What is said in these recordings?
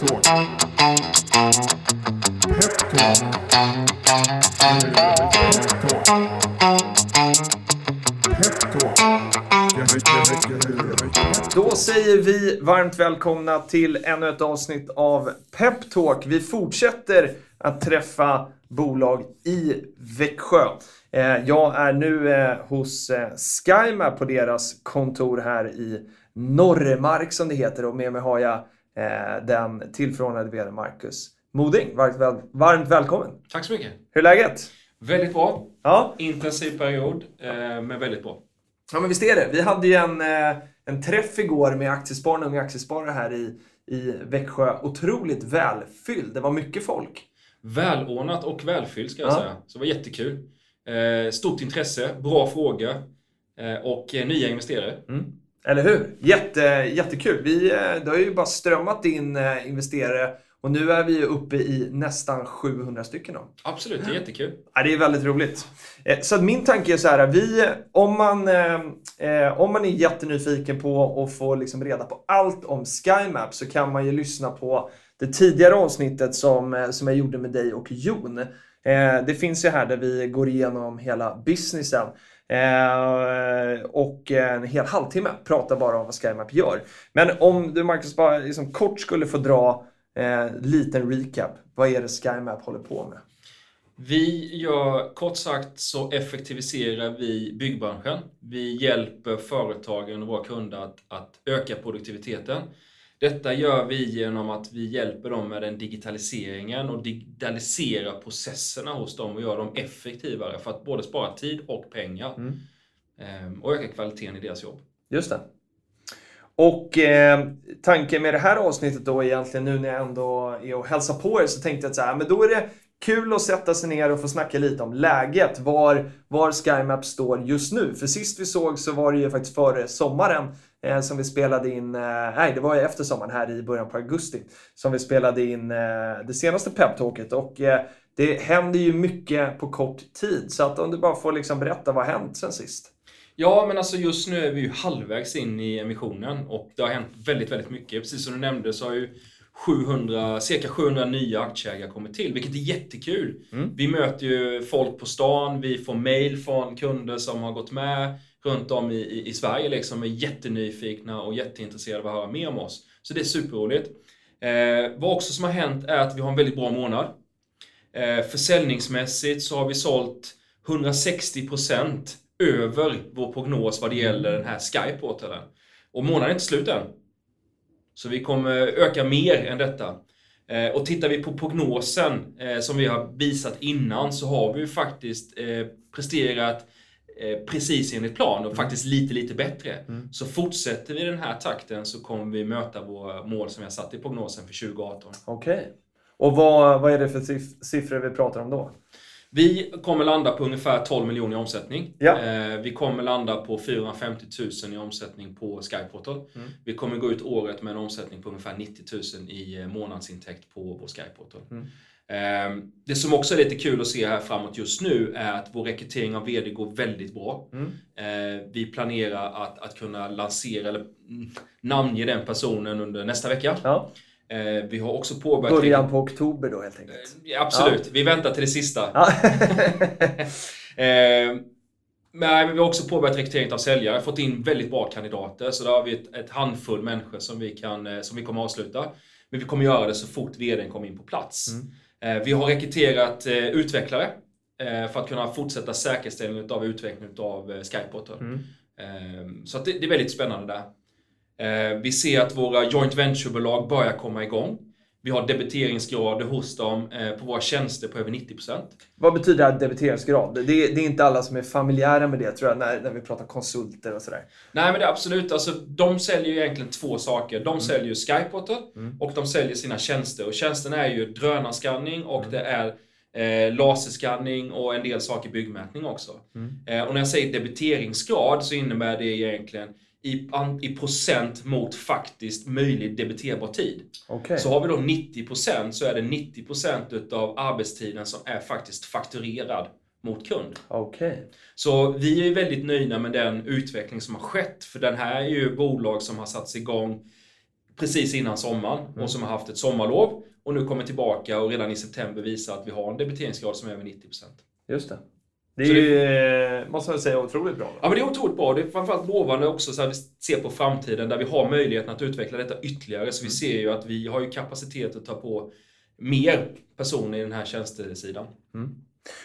Peptalk. Peptalk. Då säger vi varmt välkomna till ännu ett avsnitt av Peptalk. Vi fortsätter att träffa bolag i Växjö. Eh, jag är nu eh, hos eh, SkyMap på deras kontor här i Norremark som det heter och med mig har jag den tillförordnade vd Marcus Moding. Varmt, väl, varmt välkommen! Tack så mycket. Hur är läget? Väldigt bra. Ja, Intensiv period, eh, men väldigt bra. Ja men visst är det. Vi hade ju en, eh, en träff igår med aktiespararna, unga aktiesparare här i, i Växjö. Otroligt välfylld. Det var mycket folk. Välordnat och välfylld ska jag Ja. säga. Så det var jättekul. Eh, stort intresse, bra fråga eh, och eh, nya investerare. Eller hur? Jätte, jättekul. Vi, eh, det har ju bara strömmat in eh, investerare och nu är vi uppe i nästan 700 stycken. Då. Absolut, det är jättekul. Ja, det är väldigt roligt. Eh, Så att min tanke är så här, vi, om, man, eh, om man är jättenyfiken på att få liksom reda på allt om SkyMap så kan man ju lyssna på det tidigare avsnittet som, som jag gjorde med dig och Jon. Eh, det finns ju här där vi går igenom hela businessen. Eh, och en hel halvtimme pratar bara om vad SkyMap gör. Men om du Marcus bara liksom kort skulle få dra eh, liten recap. Vad är det SkyMap håller på med? Vi gör, kort sagt så effektiviserar vi byggbranschen. Vi hjälper företagen och våra kunder att, att öka produktiviteten. Detta gör vi genom att vi hjälper dem med den digitaliseringen och digitalisera processerna hos dem och göra dem effektivare för att både spara tid och pengar. Mm. Ehm, och öka kvaliteten i deras jobb. Just det. Och eh, tanken med det här avsnittet då egentligen nu när jag ändå är och hälsar på er så tänkte jag att så här, men då är det kul att sätta sig ner och få snacka lite om läget. Var, var SkyMap står just nu. För sist vi såg så var det ju faktiskt före sommaren eh, som vi spelade in, eh, nej det var ju efter sommaren här i början på augusti som vi spelade in eh, det senaste peptalket och eh, det händer ju mycket på kort tid. Så att om du bara får liksom berätta vad har hänt sen sist? Ja, men alltså just nu är vi ju halvvägs in i emissionen och det har hänt väldigt, väldigt mycket. Precis som du nämnde så har ju 700, cirka 700 nya aktieägare kommit till, vilket är jättekul. Mm. Vi möter ju folk på stan, vi får mail från kunder som har gått med runt om i, i, i Sverige liksom, är jättenyfikna och jätteintresserade av att höra mer om oss. Så det är superroligt. Eh, vad också som har hänt är att vi har en väldigt bra månad. Eh, försäljningsmässigt så har vi sålt 160% över vår prognos vad det gäller den här Skyportalen. Och månaden är inte slut än. Så vi kommer öka mer än detta. Eh, och tittar vi på prognosen eh, som vi har visat innan så har vi ju faktiskt eh, presterat precis enligt plan och faktiskt lite, lite bättre. Så fortsätter vi den här takten så kommer vi möta våra mål som vi har satt i prognosen för 2018. Okej. Och vad, vad är det för siff- siffror vi pratar om då? Vi kommer landa på ungefär 12 miljoner i omsättning. Ja. Eh, vi kommer landa på 450 000 i omsättning på Skyportal. Mm. Vi kommer gå ut året med en omsättning på ungefär 90 000 i eh, månadsintäkt på vår Skyportal. Mm. Eh, det som också är lite kul att se här framåt just nu är att vår rekrytering av VD går väldigt bra. Mm. Eh, vi planerar att, att kunna lansera eller namnge den personen under nästa vecka. Ja. Eh, vi har också påbörjat... Början på oktober då helt enkelt. Ja, absolut, vi väntar till det sista. Ja. Eh, men vi har också påbörjat rekryteringen av säljare, fått in väldigt bra kandidater. Så där har vi ett, ett handfull människor som vi, kan, eh, som vi kommer att avsluta. Men vi kommer göra det så fort VDn kommer in på plats. Mm. Eh, vi har rekryterat eh, utvecklare eh, för att kunna fortsätta säkerställningen av utveckling av eh, Skyportal. Mm. Eh, så det, det är väldigt spännande där. Eh, vi ser att våra joint venture-bolag börjar komma igång. Vi har debiteringsgrader hos dem eh, på våra tjänster på över 90%. Vad betyder debiteringsgrad? Det, det är inte alla som är familjära med det tror jag när, när vi pratar konsulter och sådär. Nej men det är absolut, alltså, de säljer ju egentligen två saker. De säljer ju Skyportal Mm. och de säljer sina tjänster. Och tjänsterna är ju drönarskanning och Mm. det är eh, laserskanning och en del saker byggmätning också. Mm. Eh, och när jag säger debiteringsgrad så innebär det egentligen i, i procent mot faktiskt möjlig debiterbar tid. Okej. Så har vi då 90% så är det 90% utav arbetstiden som är faktiskt fakturerad mot kund. Okej. Så vi är väldigt nöjda med den utveckling som har skett. För den här är ju bolag som har satts igång precis innan sommaren Mm. och som har haft ett sommarlov och nu kommer tillbaka och redan i september visar att vi har en debiteringsgrad som är över 90%. Just det. Det är Så det- ju, eh, måste man säga, otroligt bra. Ja, men det är otroligt bra. Det är framförallt lovande också så här vi ser på framtiden där vi har möjligheten att utveckla detta ytterligare. Så vi ser ju att vi har ju kapacitet att ta på mer personer i den här tjänstesidan.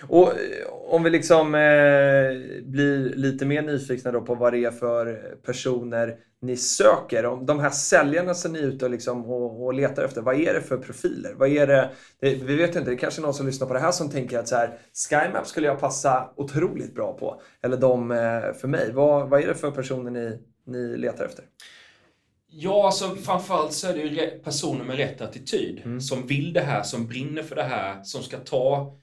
Och eh, om vi liksom eh, blir lite mer nyfikna då på vad det är för personer ni söker. Om de här säljarna som ni är ute och, liksom och, och letar efter, vad är det för profiler? Vad är det, det, vi vet inte, det är kanske någon som lyssnar på det här som tänker att så här, SkyMap skulle jag passa otroligt bra på. Eller de eh, för mig. Vad, vad är det för personer ni, ni letar efter? Ja, alltså framförallt så är det ju personer med rätt attityd. Mm. Som vill det här, som brinner för det här, som ska ta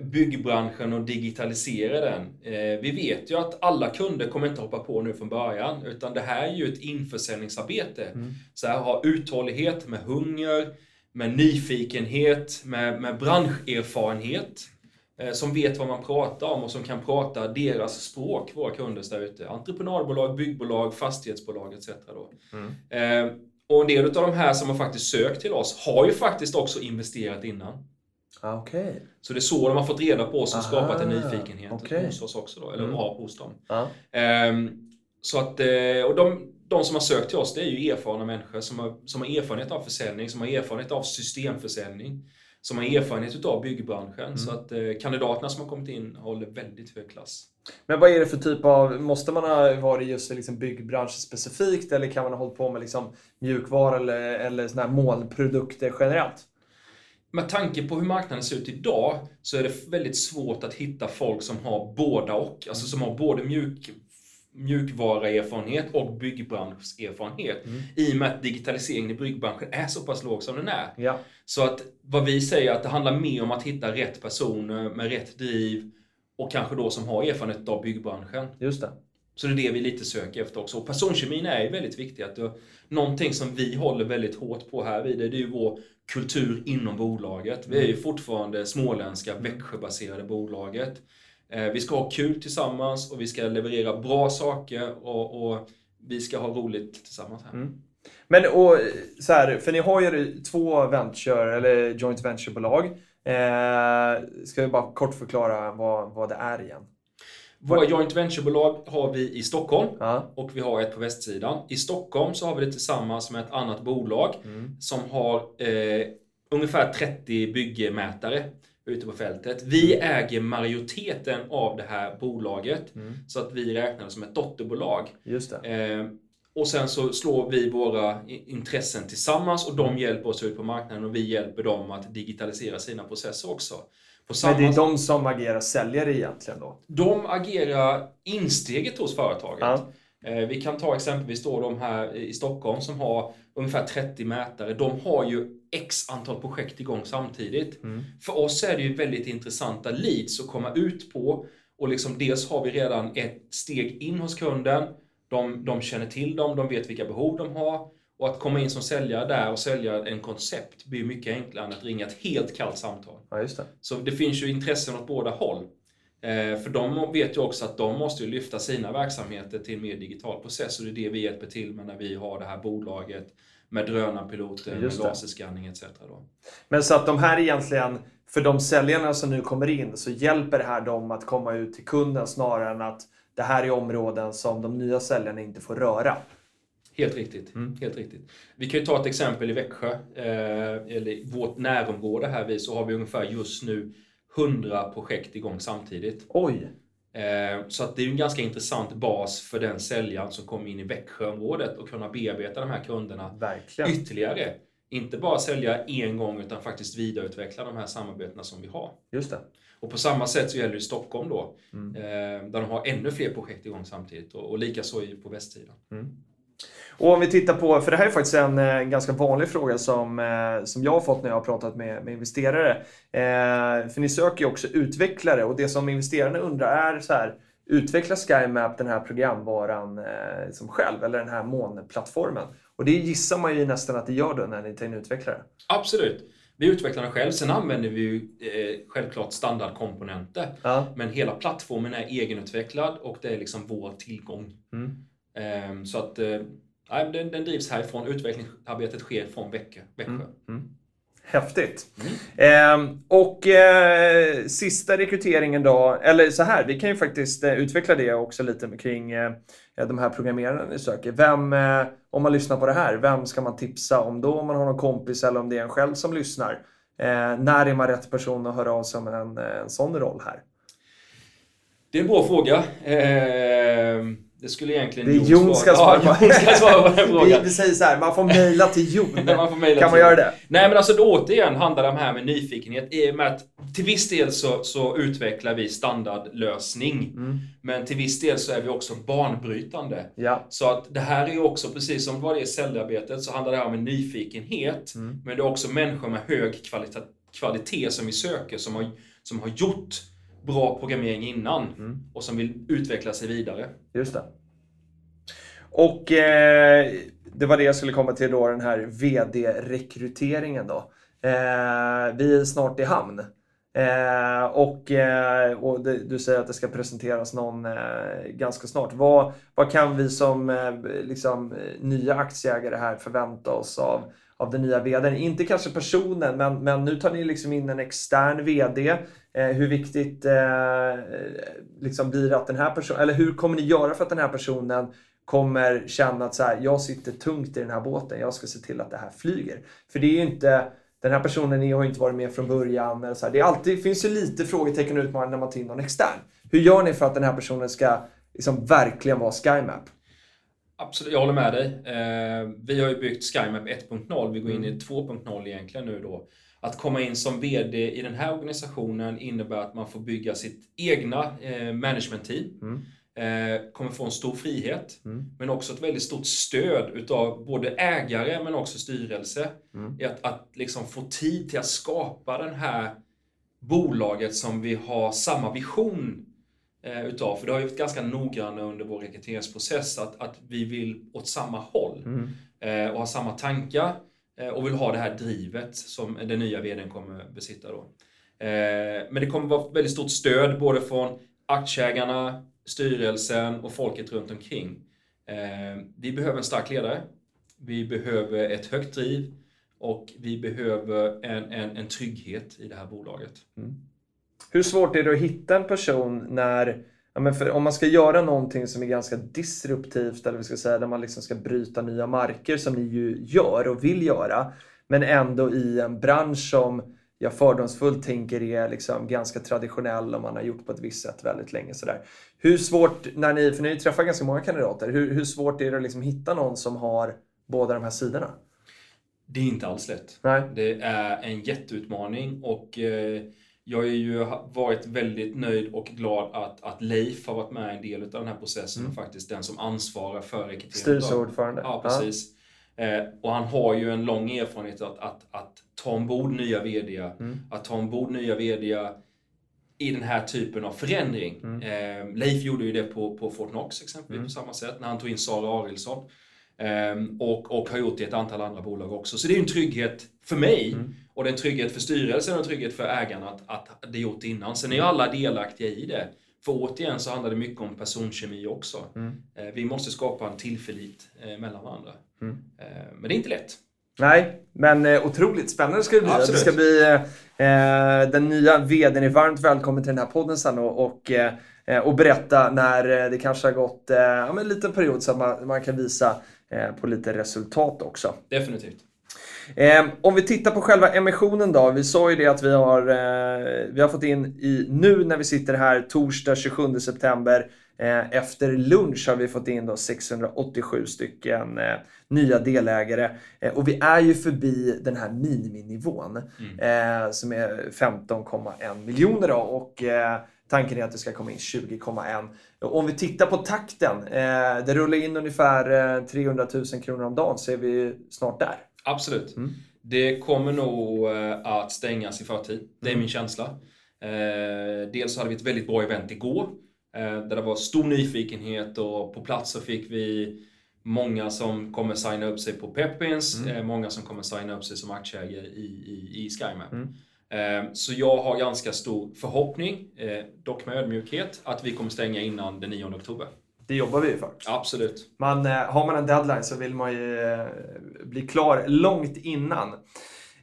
byggbranschen och digitalisera den. Eh, vi vet ju att alla kunder kommer inte hoppa på nu från början, utan det här är ju ett införsäljningsarbete. Mm. Så här, ha uthållighet med hunger, med nyfikenhet, med, med branscherfarenhet. Eh, som vet vad man pratar om och som kan prata deras språk, våra kunder där ute. Entreprenadbolag, byggbolag, fastighetsbolag etc. Eh, och en del av de här som har faktiskt sökt till oss har ju faktiskt också investerat innan. Ah, Okej. Så det är så de har fått reda på oss och Aha, skapat en nyfikenhet okej. hos oss också då, eller Mm. har hos dem. Ja. Ehm, så att, eh, och de, de som har sökt till oss, det är ju erfarna människor som har, som har erfarenhet av försäljning, som har erfarenhet av systemförsäljning, som har erfarenhet utav byggbranschen. Mm. Så att eh, kandidaterna som har kommit in håller väldigt hög klass. Men vad är det för typ av, måste man ha varit just liksom byggbransch specifikt eller kan man ha hållit på med liksom mjukvara eller, eller såna här molnprodukter generellt? Med tanke på hur marknaden ser ut idag så är det väldigt svårt att hitta folk som har båda och. Alltså som har både mjuk, mjukvaruerfarenhet och byggbranschserfarenhet. Mm. I och med att digitaliseringen i byggbranschen är så pass låg som den är. Ja. Så att vad vi säger att det handlar mer om att hitta rätt personer med rätt driv och kanske då som har erfarenhet av byggbranschen. Just det. Så det är det vi lite söker efter också. Och personkemin är ju väldigt viktig. Att det, någonting som vi håller väldigt hårt på här vid, det är ju vår kultur inom bolaget. Vi är ju fortfarande småländska, Växjöbaserade bolaget. Eh, vi ska ha kul tillsammans och vi ska leverera bra saker och, och vi ska ha roligt tillsammans här. Mm. Men och, så här, för ni har ju två venture, eller joint venture-bolag. Eh, ska vi bara kort förklara vad, vad det är igen? Våra joint venture-bolag har vi i Stockholm Ja. och vi har ett på västsidan. I Stockholm så har vi det tillsammans med ett annat bolag Mm. som har eh, ungefär 30 byggmätare ute på fältet. Vi äger majoriteten av det här bolaget Mm. så att vi räknar det som ett dotterbolag. Just. Eh, och sen så slår vi våra intressen tillsammans och de hjälper oss ut på marknaden och vi hjälper dem att digitalisera sina processer också. Men det är de som agerar säljare egentligen då? de agerar insteget hos företaget. Ja. Eh, Vi kan ta exempelvis då de här i Stockholm som har ungefär 30 mätare. De har ju x antal projekt igång samtidigt. Mm. För oss är det ju väldigt intressanta leads att komma ut på. Och liksom dels har vi redan ett steg in hos kunden. De, de känner till dem, de vet vilka behov de har. Och att komma in som säljare där och sälja en koncept blir mycket enklare än att ringa ett helt kallt samtal. ja, just det. Så det finns ju intressen åt båda håll. Eh, för de vet ju också att de måste lyfta sina verksamheter till en mer digital process och det är det vi hjälper till med när vi har det här bolaget med drönarpiloter, med laserskanning etc. Då. Men så att de här egentligen, för de säljarna som nu kommer in, så hjälper det här dem att komma ut till kunden snarare än att det här är områden som de nya säljarna inte får röra. Helt riktigt. Mm. Helt riktigt. Vi kan ju ta ett exempel i Växjö, eh, eller i vårt närområde här så har vi ungefär just nu 100 projekt igång samtidigt. Oj! Eh, Så att det är en ganska intressant bas för den säljaren som kommer in i Växjöområdet och kunna bearbeta de här kunderna Verkligen. ytterligare. Inte bara sälja en gång utan faktiskt vidareutveckla de här samarbetena som vi har. Just det. Och på samma sätt så gäller det Stockholm då, Mm. eh, där de har ännu fler projekt igång samtidigt och, och likaså på västsidan. Och om vi tittar på, för det här är faktiskt en eh, ganska vanlig fråga som, eh, som jag har fått när jag har pratat med, med investerare. Eh, för ni söker ju också utvecklare och det som investerarna undrar är så här, utvecklar SkyMap den här programvaran eh, som själv eller den här molnplattformen? Och det gissar man ju nästan att det gör då när ni tar in utvecklare. Absolut. Vi utvecklar den själv. Sen använder vi ju eh, självklart standardkomponenter. Ja. Men hela plattformen är egenutvecklad och det är liksom vår tillgång. Mm. Eh, så att eh, Nej, den, den drivs härifrån. Utvecklingsarbetet sker från Växjö. Växjö. Häftigt. Eh, och eh, sista rekryteringen då, eller så här, vi kan ju faktiskt eh, utveckla det också lite kring de här programmerarna ni söker. Vem, om man lyssnar på det här, vem ska man tipsa om då? Om man har någon kompis eller om det är en själv som lyssnar. Eh, när är man rätt person att höra av sig om en, en sån roll här? Det är en bra fråga. Det skulle egentligen det är Jon ska svara på. Ja, ska svara på den frågan. vi, säger så här, man får mejla till Jon. man får mejla kan man göra det? Nej men alltså då, återigen handlar det här med nyfikenhet i och med att till viss del så, så utvecklar vi standardlösning. Mm. Men till viss del så är vi också banbrytande. Ja. Så att det här är ju också, precis som vad det är i säljarbetet, så handlar det här om en nyfikenhet. Mm. Men det är också människor med hög kvalitet, kvalitet som vi söker, som har, som har gjort bra programmering innan mm. och som vill utveckla sig vidare. Just det. Och eh, det var det jag skulle komma till då, den här VD-rekryteringen då. Eh, vi är snart i hamn. Eh, och, eh, och det, du säger att det ska presenteras någon eh, ganska snart. Vad, vad kan vi som eh, liksom, nya aktieägare här förvänta oss av, av den nya VDn? Inte kanske personen, men, men nu tar ni liksom in en extern VD. Eh, hur viktigt eh, liksom blir att den här personen, eller hur kommer ni göra för att den här personen kommer känna att så här, jag sitter tungt i den här båten, jag ska se till att det här flyger. För det är ju inte, den här personen har ju inte varit med från början. Eller så här. Det är alltid, finns ju lite frågetecken och utmaningar när man tar in någon extern. Hur gör ni för att den här personen ska liksom verkligen vara SkyMap? Absolut, jag håller med dig. Eh, vi har ju byggt SkyMap 1.0, vi går in i 2.0 egentligen nu då. Att komma in som VD i den här organisationen innebär att man får bygga sitt egna eh, managementteam. Mm. Eh, kommer få en stor frihet, mm. men också ett väldigt stort stöd utav både ägare men också styrelse. Mm. I att, att liksom få tid till att skapa den här bolaget som vi har samma vision eh, utav. För det har ju varit ganska noggranna under vår rekryteringsprocess att, att vi vill åt samma håll mm. eh, och ha samma tankar Eh, och vill ha det här drivet som den nya VDn kommer besitta då. Eh, men det kommer vara väldigt stort stöd både från aktieägarna, styrelsen och folket runt omkring. Eh, vi behöver en stark ledare. Vi behöver ett högt driv och vi behöver en, en, en trygghet i det här bolaget. Mm. Hur svårt är det att hitta en person när Ja, men för om man ska göra någonting som är ganska disruptivt, eller vi ska säga där man liksom ska bryta nya marker som ni ju gör och vill göra, men ändå i en bransch som jag fördomsfullt tänker är liksom ganska traditionell och man har gjort på ett visst sätt väldigt länge. Sådär. Hur svårt, när ni, för ni träffar ganska många kandidater, hur, hur svårt är det att liksom hitta någon som har båda de här sidorna? Det är inte alls lätt. Nej. Det är en jätteutmaning och eh, jag har ju varit väldigt nöjd och glad att, att Leif har varit med en del av den här processen mm. och faktiskt den som ansvarar för rekryteringen. Styrelseordförande. Ja, precis. Ja. Eh, och han har ju en lång erfarenhet att, att, att ta ombord nya VD, mm. att ta ombord nya VD i den här typen av förändring. Mm. Eh, Leif gjorde ju det på, på Fortnox exempelvis mm. på samma sätt när han tog in Sara Arildsson. Eh, och, och har gjort det i ett antal andra bolag också. Så det är en trygghet för mig mm. och det är en trygghet för styrelsen och en trygghet för ägarna att, att det är gjort innan. Sen är ju alla delaktiga i det. För återigen så handlar det mycket om personkemi också. Mm. Eh, vi måste skapa en tillförlit eh, mellan varandra. Mm. Eh, men det är inte lätt. Nej, men eh, otroligt spännande ska det bli. Absolut. Det ska bli eh, den nya VDn är varmt välkommen till den här podden sen och, och, eh, och berätta när det kanske har gått eh, en liten period så att man, man kan visa eh, på lite resultat också. Definitivt. Eh, om vi tittar på själva emissionen då. Vi sa ju det att vi har, eh, vi har fått in i, nu när vi sitter här torsdag 27 september Eh, efter lunch har vi fått in då 687 stycken eh, nya delägare eh, och vi är ju förbi den här miniminivån mm. som är 15,1 miljoner. Då, och tanken är att det ska komma in 20,1. Om vi tittar på takten, det rullar in ungefär 300 000 kronor om dagen så är vi snart där. Absolut. Mm. Det kommer nog att stängas i förtid. Det är mm. min känsla. Dels hade vi ett väldigt bra event igår Eh, där det var stor nyfikenhet och på plats så fick vi många som kommer signa upp sig på Pepins, mm. Eh, många som kommer signa upp sig som aktieägare i, i, i SkyMap. Mm. Eh, så jag har ganska stor förhoppning, dock med ödmjukhet, att vi kommer stänga innan den 9 oktober. det jobbar vi ju för. Absolut. Man, har man en deadline så vill man ju bli klar långt innan.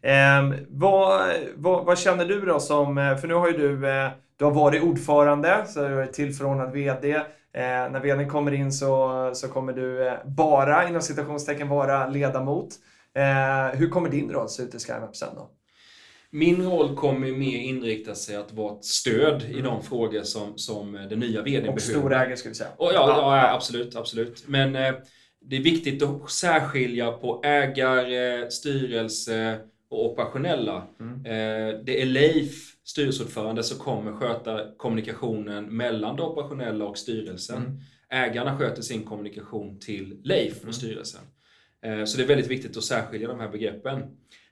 Eh, vad, vad, vad, känner du då som, för nu har ju du, du har varit ordförande, så du är tillförordnad VD. Eh, när VDn kommer in så, så kommer du bara, inom citationstecken, vara ledamot. Eh, hur kommer din roll se ut i SkyMap sen då? Min roll kommer mer inrikta sig att vara ett stöd mm. i de frågor som, som den nya VDn behöver. Och storägare ska vi säga. Och ja, ja, absolut, absolut. Men eh, det är viktigt att särskilja på ägare, styrelse och operationella. Mm. Eh, det är Leif, styrelseordförande, som kommer sköta kommunikationen mellan det operationella och styrelsen. Mm. Ägarna sköter sin kommunikation till Leif och mm. styrelsen. Eh, så det är väldigt viktigt att särskilja de här begreppen.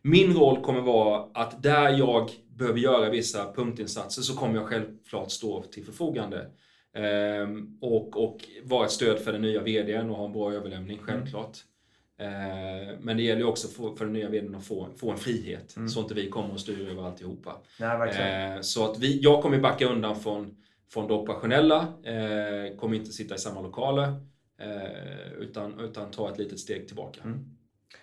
Min roll kommer vara att där jag behöver göra vissa punktinsatser så kommer jag självklart stå till förfogande. Ehm, och, och vara ett stöd för den nya VDn och ha en bra överlämning, mm. självklart. Mm. Men det gäller också för, för den nya VDn att få, få en frihet, mm. så inte vi kommer att styra över alltihopa. Nej, så att vi, jag kommer backa undan från, från det operationella, eh, kommer inte sitta i samma lokaler. Eh, utan, utan ta ett litet steg tillbaka. Mm.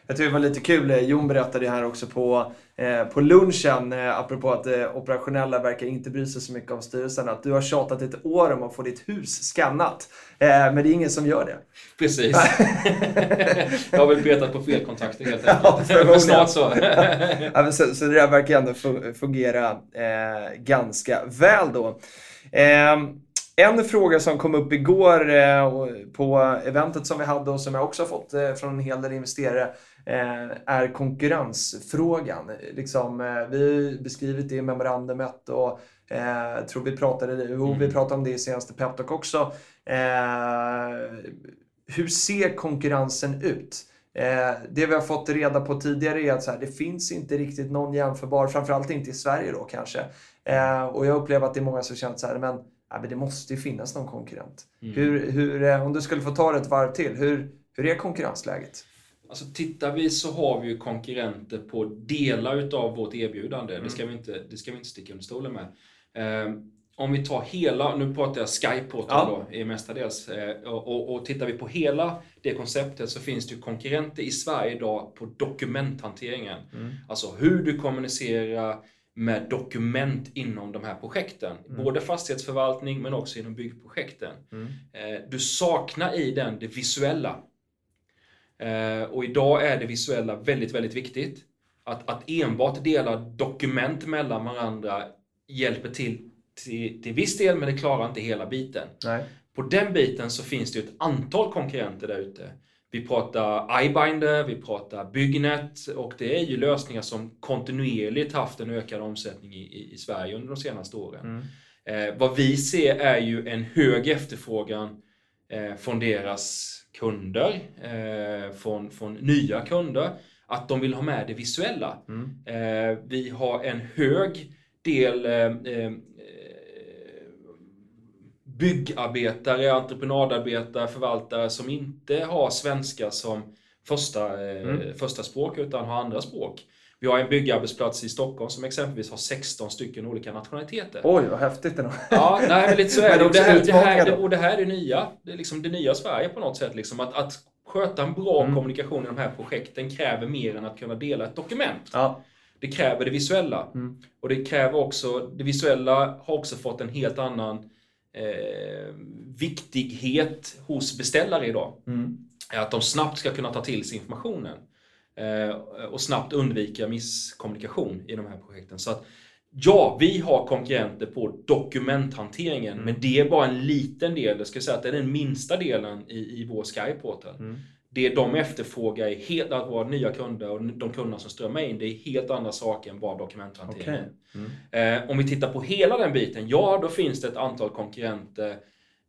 Jag tycker det var lite kul, eh, Jon berättade här också på, eh, på lunchen, eh, apropå att eh, operationella verkar inte bry sig så mycket om styrelsen, att du har tjatat ett år om att få ditt hus skannat. Eh, men det är ingen som gör det. Precis. jag har väl petat på fel kontakter helt enkelt. Ja, men snart så. ja, så. Så det där verkar ändå fungera eh, ganska väl då. En fråga som kom upp igår eh, på eventet som vi hade och som jag också har fått eh, från en hel del investerare eh, är konkurrensfrågan. Liksom, vi har beskrivit det i memorandumet och jag tror vi pratade, mm. vi pratade om det i senaste Peptalk också. Hur ser konkurrensen ut? det vi har fått reda på tidigare är att så här, det finns inte riktigt någon jämförbar, framförallt inte i Sverige då kanske. och jag upplever att det är många som känner så här, men ja, men det måste ju finnas någon konkurrent. Mm. Hur, hur, eh, om du skulle få ta det ett varv till, hur, hur är konkurrensläget? Alltså tittar vi så har vi ju konkurrenter på delar utav vårt erbjudande. Mm. Det, ska vi inte, det ska vi inte sticka under stolen med. Eh, om vi tar hela, nu pratar jag Skyportal ja. då, i mestadels. Eh, och, och, och tittar vi på hela det konceptet så finns det ju konkurrenter i Sverige idag på dokumenthanteringen. Mm. Alltså hur du kommunicerar med dokument inom de här projekten. Mm. Både fastighetsförvaltning men också inom byggprojekten. Mm. Eh, du saknar i den det visuella. Eh, och idag är det visuella väldigt, väldigt viktigt. Att, att enbart dela dokument mellan varandra hjälper till till, till viss del, men det klarar inte hela biten. Nej. På den biten så finns det ett antal konkurrenter där ute. Vi pratar iBinder, vi pratar Byggnet och det är ju lösningar som kontinuerligt haft en ökad omsättning i, i, i Sverige under de senaste åren. Mm. Eh, vad vi ser är ju en hög efterfrågan eh, från deras kunder, eh, från, från nya kunder, att de vill ha med det visuella. Mm. Eh, vi har en hög del eh, eh, byggarbetare, entreprenadarbetare, förvaltare som inte har svenska som första, eh, mm. första språk utan har andra språk. Vi har en byggarbetsplats i Stockholm som exempelvis har 16 stycken olika nationaliteter. Oj, vad häftigt det Ja, nej, men lite så är det. Och det, här, det, här, och det här är nya. Det är liksom det nya Sverige på något sätt. Liksom. Att, att sköta en bra mm. kommunikation i de här projekten kräver mer än att kunna dela ett dokument. Ja. Det kräver det visuella. Mm. Och det kräver också, det visuella har också fått en helt annan eh, viktighet hos beställare idag. Mm. Att de snabbt ska kunna ta till sig informationen eh, och snabbt undvika misskommunikation i de här projekten. Så att Ja, vi har konkurrenter på dokumenthanteringen, mm. men det är bara en liten del. Jag ska säga att det är den minsta delen i, i vår Skyportal. Mm det de efterfrågar är helt, att våra nya kunder och de kunderna som strömmar in, det är helt andra saker än bara dokumenthantering. Okay. Mm. Eh, om vi tittar på hela den biten, ja då finns det ett antal konkurrenter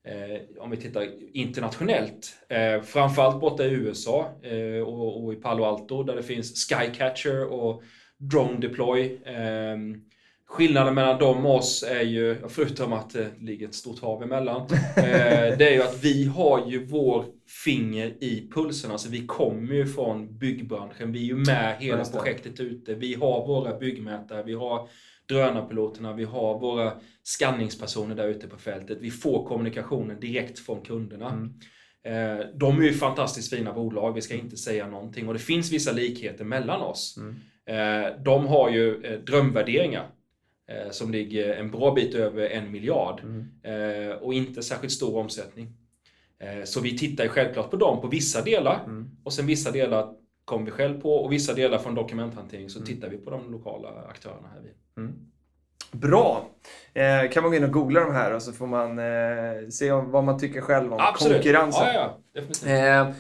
eh, om vi tittar internationellt. Eh, framförallt borta i USA eh, och, och, i Palo Alto där det finns Skycatcher och Drone Deploy. Skillnaden mellan dem och oss är ju, förutom att det ligger ett stort hav emellan, eh, det är ju att vi har ju vår finger i pulsen. Alltså vi kommer ju från byggbranschen. Vi är ju med hela projektet ute. Vi har våra byggmätare. Vi har drönarpiloterna, vi har våra skanningspersoner där ute på fältet. Vi får kommunikationen direkt från kunderna. Mm. Eh, de är ju fantastiskt fina bolag, vi ska inte säga någonting. Och det finns vissa likheter mellan oss. Mm. Eh, de har ju drömvärderingar som ligger en bra bit över en miljard mm. och inte särskilt stor omsättning. Så vi tittar ju självklart på dem på vissa delar mm. och sen vissa delar kommer vi själv på och vissa delar från dokumenthantering så mm. tittar vi på de lokala aktörerna här vid. Mm. Bra! Eh, kan man gå in och googla de här och så får man eh, se vad man tycker själv om Absolut. konkurrensen. Ja, ja, eh,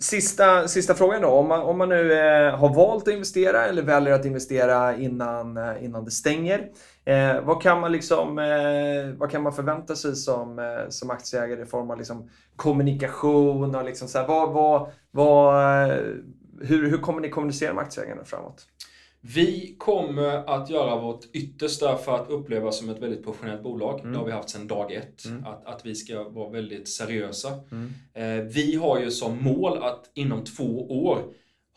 sista, sista frågan då. Om man, om man nu eh, har valt att investera eller väljer att investera innan, eh, innan det stänger. Eh, vad, kan man liksom, eh, vad kan man förvänta sig som, eh, som aktieägare i form av liksom kommunikation? Och liksom så här, vad, vad, vad, hur, hur kommer ni kommunicera med aktieägarna framåt? Vi kommer att göra vårt yttersta för att upplevas som ett väldigt professionellt bolag. Mm. Det har vi haft sedan dag ett. Mm. Att, att vi ska vara väldigt seriösa. Mm. Eh, vi har ju som mål att inom två år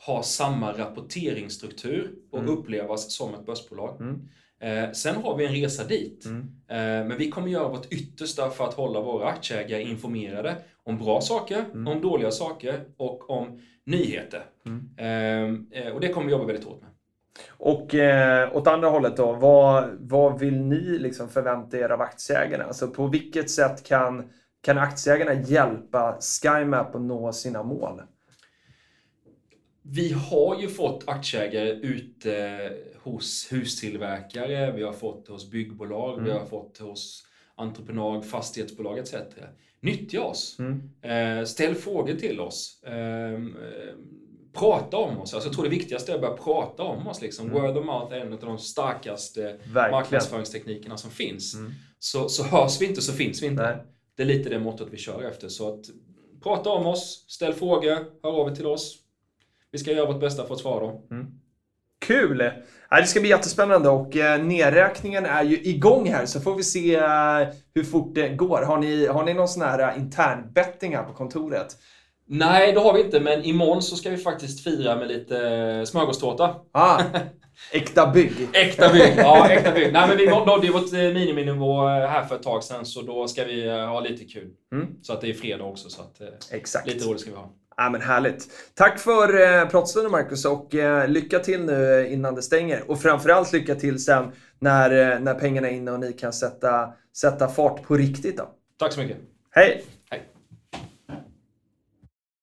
ha samma rapporteringsstruktur och mm. upplevas som ett börsbolag. Mm. Eh, sen har vi en resa dit. Mm. Eh, men vi kommer göra vårt yttersta för att hålla våra aktieägare informerade om bra saker, om dåliga saker och om nyheter. Eh, eh, och det kommer vi jobba väldigt hårt med. Och eh, åt andra hållet då, vad, vad vill ni liksom förvänta er av aktieägarna? Alltså på vilket sätt kan, kan aktieägarna hjälpa SkyMap att nå sina mål? Vi har ju fått aktieägare ute hos hustillverkare, vi har fått hos byggbolag, mm. vi har fått hos entreprenad, fastighetsbolag etc. Nyttja oss. Mm. Eh, ställ frågor till oss. Eh, prata om oss. Alltså, jag tror det viktigaste är att börja prata om oss. Liksom. Mm. Word of mouth är en av de starkaste Verkligen. marknadsföringsteknikerna som finns. Mm. Så, så hörs vi inte så finns vi inte. Nej. Det är lite det mottot vi kör efter. Så att prata om oss, ställ frågor, hör av er till oss. Vi ska göra vårt bästa för att svara dem. Mm. Kul! Det ska bli jättespännande och eh, nedräkningen är ju igång här så får vi se eh, hur fort det går. Har ni, har ni någon sån här eh, internbetting här på kontoret? Nej, det har vi inte, men imorgon så ska vi faktiskt fira med lite smörgåstårta. Ah, äkta bygg. äkta bygg, ja äkta bygg. Nej, men vi nådde ju vårt eh, miniminivå eh, här för ett tag sedan, så då ska vi eh, ha lite kul. Mm. Så att det är fredag också, så att Exakt. lite roligt ska vi ha. Ja, men härligt. Tack för eh, pratstunden Marcus och eh, lycka till nu innan det stänger. Och framförallt lycka till sen när, när pengarna är inne och ni kan sätta, sätta fart på riktigt. Då. Tack så mycket. Hej!